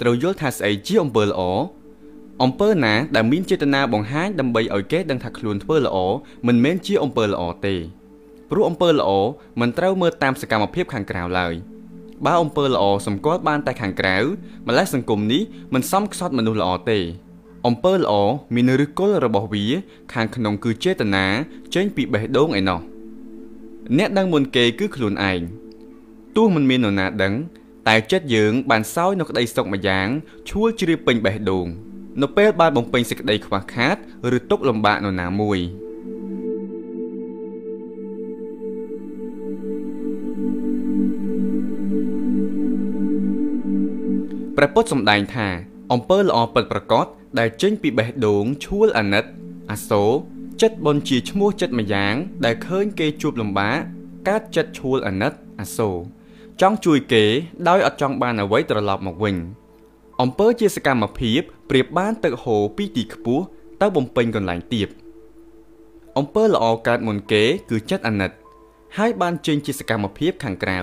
ត្រូវយល់ថាស្អីជាអំពើល្អអំពើណាដែលមានចេតនាបង្ហាញដើម្បីឲ្យគេដឹងថាខ្លួនធ្វើល្អមិនមែនជាអំពើល្អទេព្រោះអំពើល្អមិនត្រូវមើលតាមសកម្មភាពខាងក្រៅឡើយបើអំពើល្អសម្គាល់បានតែខាងក្រៅម្លេះសង្គមនេះមិនសមខ្សត់មនុស្សល្អទេអំពើល្អមានឫសគល់របស់វា ខាងក្នុងគឺចេតនាចេញពីបេះដូងឯណោះអ្នកដឹងមុនគេគឺខ្លួនឯងទោះមិនមាននរណាដឹង តែចិត្តយើងបានសោយនៅក្តីសុខមួយយ៉ាងឈួលជ្រាបពេញបេះដូងនៅពេលបានបំពេញសេចក្តីខ្វះខាត ឬទុក្ខលំបាកនរណាមួយព្រះពុទ្ធសម្ដែងថាអំពើល្អពិតប្រាកដដែលចេញពីបេះដូងឈួលអាណិត អាសូរចិត្តបនជាឈ្មោះចិត្តម្យ៉ាង ដែលឃើញគេជួបលំបាកកើតចិត្តឈួលអាណិតអាសូរ ចង់ជួយគេដោយអត់ចង់បានអ្វីត្រឡប់មកវិញអំពើជាសកម្មភាពប្រៀបបានទឹកហូរពីទីខ្ពស់ទៅបំពេញកន្លែងទាបអំពើល្អកើតមុនគេគឺចិត្តអាណិត ហើយបានចេញជាសកម្មភាពខាងក្រៅ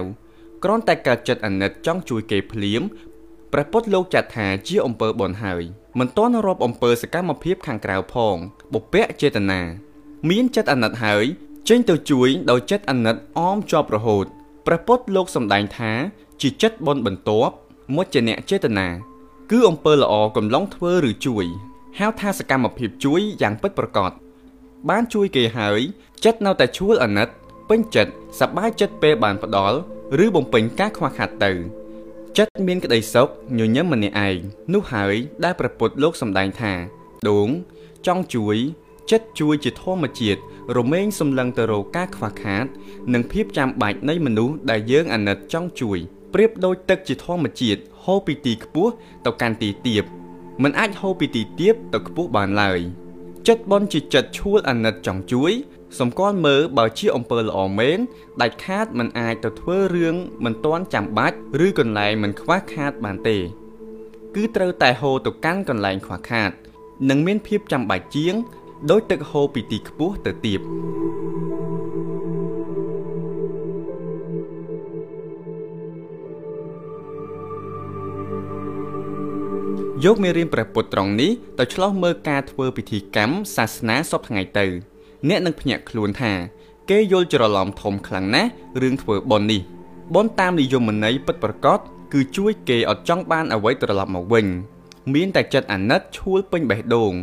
គ្រាន់តែកើតចិត្តអាណិតចង់ជួយគេភ្លាមព្រះពុទ្ធលោកចាត់ថាជាអំពើបុណ្យហើយមិនទាន់រាប់អំពើសកម្មភាពខាងក្រៅផងបុព្វចេតនាមានចិត្តអាណិតហើយចេញទៅជួយដោយចិត្តអាណិតអមជាប់រហូត ព្រះពុទ្ធលោកសម្ដែងថា ជាចិត្តបុណ្យបន្ទាប់មុចអ្នកចេតនា គឺអំពើល្អកំឡុងធ្វើឬជួយហៅថាសកម្មភាពជួយយ៉ាងពិតប្រាកដបានជួយគេហើយចិត្តនៅតែឈួលអាណិតពេញចិត្តសប្បាយចិត្តពេលបានផ្ដល់ឬបំពេញការខ្វះខាតទៅ ចិត្តមានក្តីសុខញញឹមម្នាក់ឯងនោះហើយដែលព្រះពុទ្ធលោកសម្ដែងថាដួងចង់ជួយ ចិត្តជួយជាធម្មជាតិរមែងសំឡឹងទៅរកការខ្វះខាត និងភាពចាំបាច់នៃមនុស្សដែលយើងអាណិតចង់ជួយប្រៀបដូចទឹកជាធម្មជាតិហូរពីទីខ្ពស់ទៅកាន់ទីទាបมันអាចហូរពីទីទាបទៅខ្ពស់បានឡើយចិត្តបនជាចិត្តឈួលអាណិតចង់ជួយសម្គាល់មើលបើជាអំពើល្អមែនដាច់ខាតមិនអាចទៅធ្វើរឿងមិនទាន់ចាំបាច់ឬកន្លែងមិនខ្វះខាតបានទេ គឺត្រូវតែហូរទៅកាន់កន្លែងខ្វះខាត និងមានភាពចាំបាច់ជាង ដោយទឹកហូរពីទីខ្ពស់ទៅទាបយកមេរៀនព្រះពុទ្ធត្រង់នេះទៅឆ្លោះមើលការធ្វើពិធីកម្មសាសនាសពថ្ងៃទៅ អ្នកនឹងភ្ញាក់ខ្លួនថា គេយល់ច្រឡំធំខ្លាំងណាស់រឿងធ្វើបុណ្យនេះបុណ្យតាមនិយមន័យពិតប្រាកដគឺជួយគេអត់ចង់បានអ្វីត្រឡប់មកវិញ មានតែចិត្តអាណិតឈួលពេញបេះដូង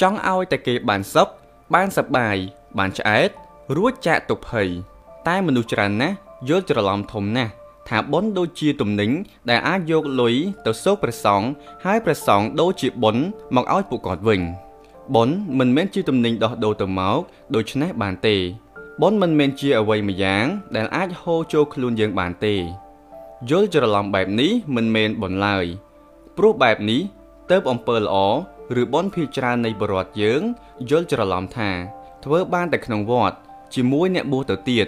ចង់ឲ្យតែគេបានសុខបានសប្បាយបានឆ្អែតរួចចាកទុក្ខភ័យតែមនុស្សច្រើនណាស់យល់ច្រឡំធំណាស់ថាបុណ្យដូចជាទំនិញដែលអាចយកលុយទៅសោកព្រះសង្ឃហើយព្រះសង្ឃដូចជាបុណ្យមកឲ្យពួកគាត់វិញ។បុណ្យមិនមែនជាទំនិញដោះដូរទៅមកដូច្នេះបានទេបុណ្យមិនមែនជាអ្វីម្យ៉ាង ដែលអាចហូរចូលខ្លួនយើងបានទេយល់ច្រឡំបែបនេះមិនមែនបុណ្យឡើយព្រោះបែបនេះទៅអំពើល្អ ឬបុណ្យភាច្រើននៃបរិវត្តយើងយល់ច្រឡំថា ធ្វើបានតែក្នុងវត្តជាមួយអ្នកបួសទៅទៀត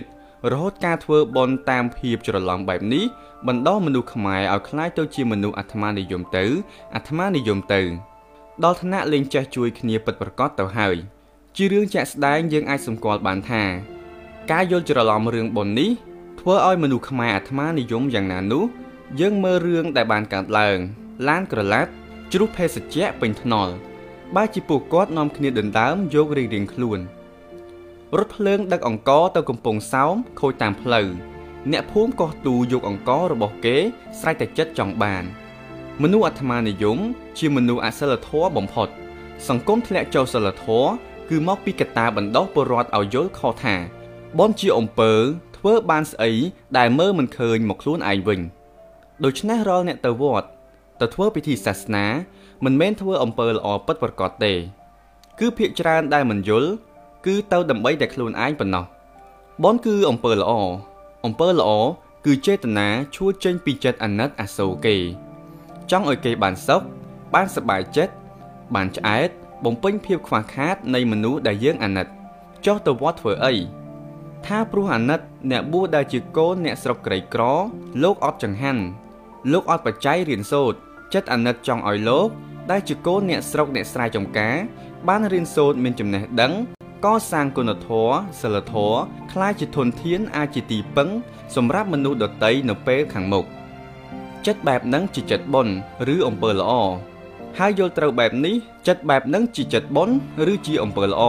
រហូតការធ្វើបុណ្យតាមភាពច្រឡំបែបនេះបណ្ដោះមនុស្សខ្មែរឲ្យคล้ายទៅជាមនុស្សអាត្មានិយមទៅអាត្មានិយមទៅដល់ថ្នាក់លេងចេះជួយគ្នាពិតប្រាកដទៅហើយជារឿងជាក់ស្ដែងយើងអាចសម្គាល់បានថា ការយល់ច្រឡំរឿងបុណ្យនេះធ្វើឲ្យមនុស្សខ្មែរអាត្មានិយមយ៉ាងណានោះយើងមើលរឿងដែលបានកើតឡើងឡានក្រឡាត់ ជ្រុះភេសជ្ជៈពេញថ្នល់បើជាពួកគាត់នាំគ្នាដណ្ដើមយករៀងរៀងខ្លួនរថភ្លើងដឹកអង្ករទៅកំពង់សោមខូចតាមផ្លូវអ្នកភូមិកោះទូយកអង្កររបស់គេស្រេចតែចិត្តចង់បាន។មនុស្សអាត្មានិយម ជាមនុស្សអសិលធម៌បំផុត សង្គមធ្លាក់ចុះសិលធម៌គឺមកពីកត្តាបណ្ដោះពលរដ្ឋឲ្យយល់ខុសថាបនជាអំពើ ធ្វើបានស្អីដែលមើលមិនឃើញមកខ្លួនឯងវិញដូច្នេះរាល់អ្នកទៅវត្ត ទៅធ្វើពិធីសាសនា មិនមែនធ្វើអំពើល្អពិតប្រាកដទេ គឺភាកច្រើនដែលមិនយល់គឺទៅដើម្បីតែខ្លួនឯងប៉ុណ្ណោះបនគឺអំពើល្អអំពើល្អគឺចេតនាឈួរចេញពីចិត្តអាណិតអាសូរគេ ចង់ឲ្យគេបានសុខបានសប្បាយចិត្តបានឆ្អែតបំពេញភាពខ្វះខាតនៃមនុស្សដែលយើងអាណិតចុះទៅវត្តធ្វើអីថាព្រោះអាណិតអ្នកបួសដែលជាកូនអ្នកស្រុកក្រីក្រ លោកអត់ចង្ហាន់លោកអត់បច្ច័យរៀនសូត្រ ចិត្តអាណិតចង់ឲ្យលោកដែលជាកូនអ្នកស្រុកអ្នកស្រែចម្ការបានរៀនសូត្រមានចំណេះដឹងកសាងគុណធម៌សិលធម៌คล้ายជាធនធានអាចជាទីពឹងសម្រាប់មនុស្សដទៃនៅពេលខាងមុខ ចិត្តបែបហ្នឹងជាចិត្តបុណ្យឬអំពើល្អហើយយល់ត្រូវបែបនេះចិត្តបែបហ្នឹងជាចិត្តបុណ្យឬជាអំពើល្អ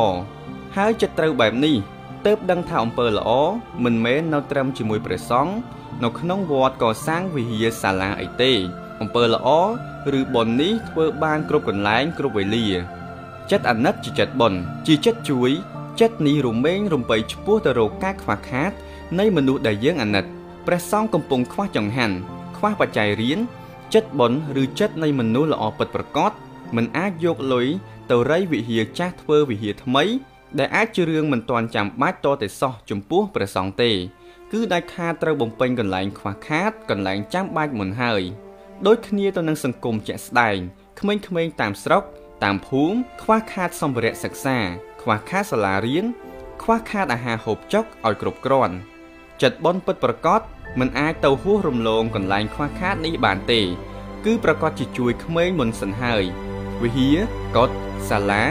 ហើយចិត្តត្រូវបែបនេះទើបដឹងថាអំពើល្អមិនមែននៅត្រឹមជាមួយព្រះសង្ឃនៅក្នុងវត្តកសាងវិហារសាលាអីទេ អំពើល្អឬបុណ្យនេះធ្វើបានគ្រប់កន្លែងគ្រប់វេលា ចិត្តអាណិតជាចិត្តបុណ្យជាចិត្តជួយ ចិត្តនេះរមែងរំបីឆ្ពោះទៅរកការខ្វះខាត នៃមនុស្សដែលយើងអាណិតព្រះសង្ឃកំពុងខ្វះចង្ហាន់ខ្វះបច្ច័យរៀនចិត្តបុណ្យឬចិត្តនៃមនុស្សល្អពិតប្រាកដមិនអាចយកលុយទៅរៃវិហារចាស់ធ្វើវិហារថ្មី ដែលអាចជារឿងមិនទាន់ចាំបាច់តតែសោះចំពោះព្រះសង្ឃទេ គឺដាច់ខាតត្រូវបំពេញកន្លែងខ្វះខាតកន្លែងចាំបាច់មុនហើយ ដូចគ្នាទៅនឹងសង្គមជាក់ស្ដែងក្មេងៗតាមស្រុក តាមភូមិខ្វះខាតសម្ភារៈសិក្សា ខ្វះខាតសាលារៀនខ្វះខាតអាហារហូបចុកឲ្យគ្រប់គ្រាន់ចិត្តបនពិតប្រកបមិនអាចទៅហួសរំលងកន្លែងខ្វះខាតនេះបានទេ គឺប្រកាសជាជួយក្មេងមុនសិនហើយវិហារកុដិសាលា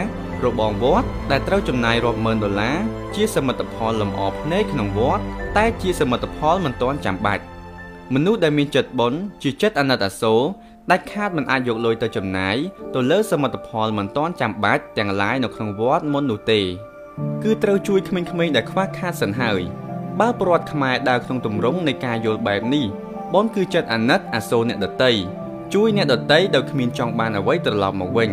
របងវត្តដែលត្រូវចំណាយរាប់ម៉ឺនដុល្លារជាសមិទ្ធផលលម្អភ្នែកក្នុងវត្តតែជាសមិទ្ធផលមិនទាន់ចាំបាច់ មនុស្សដែលមានចិត្តបុណ្យជាចិត្តអាណិតអាសូរដាច់ខាតមិនអាចយកលុយទៅចំណាយទៅលើសមិទ្ធផលមិនទាន់ចាំបាច់ទាំងឡាយនៅក្នុងវត្តមុននោះទេ គឺត្រូវជួយក្មេងៗដែលខ្វះខាតសិនហើយបើប្រវត្តិខ្មែរដើរក្នុងទម្រង់នៃការយល់បែបនេះបនគឺចិត្តអាណិតអាសូរអ្នកដតីជួយអ្នកដតីដោយគ្មានចង់បានអ្វីត្រឡប់មកវិញ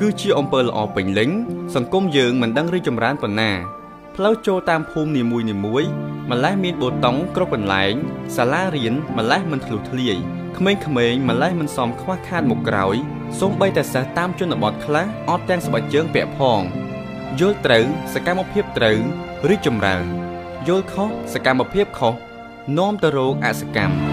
គឺជាអំពើល្អពេញលេញសង្គមយើងមិនដឹងរីចម្រើនប៉ុណ្ណា ផ្លូវចូលតាមភូមិនីមួយនីមួយម្លេះមានបូតុងគ្រប់កន្លែងសាលារៀនម្លេះមិនធ្លុះធ្លាយក្មេងៗម្លេះមិនសមខ្វះខាតមុខក្រោយសូម្បីតែសិស្សតាមជនបទខ្លះអត់ទាំងស្បែកជើងពាក់ផងយល់ត្រូវសកម្មភាពត្រូវរីកចម្រើនយល់ខុសសកម្មភាពខុសនាំទៅរោគអសកម្ម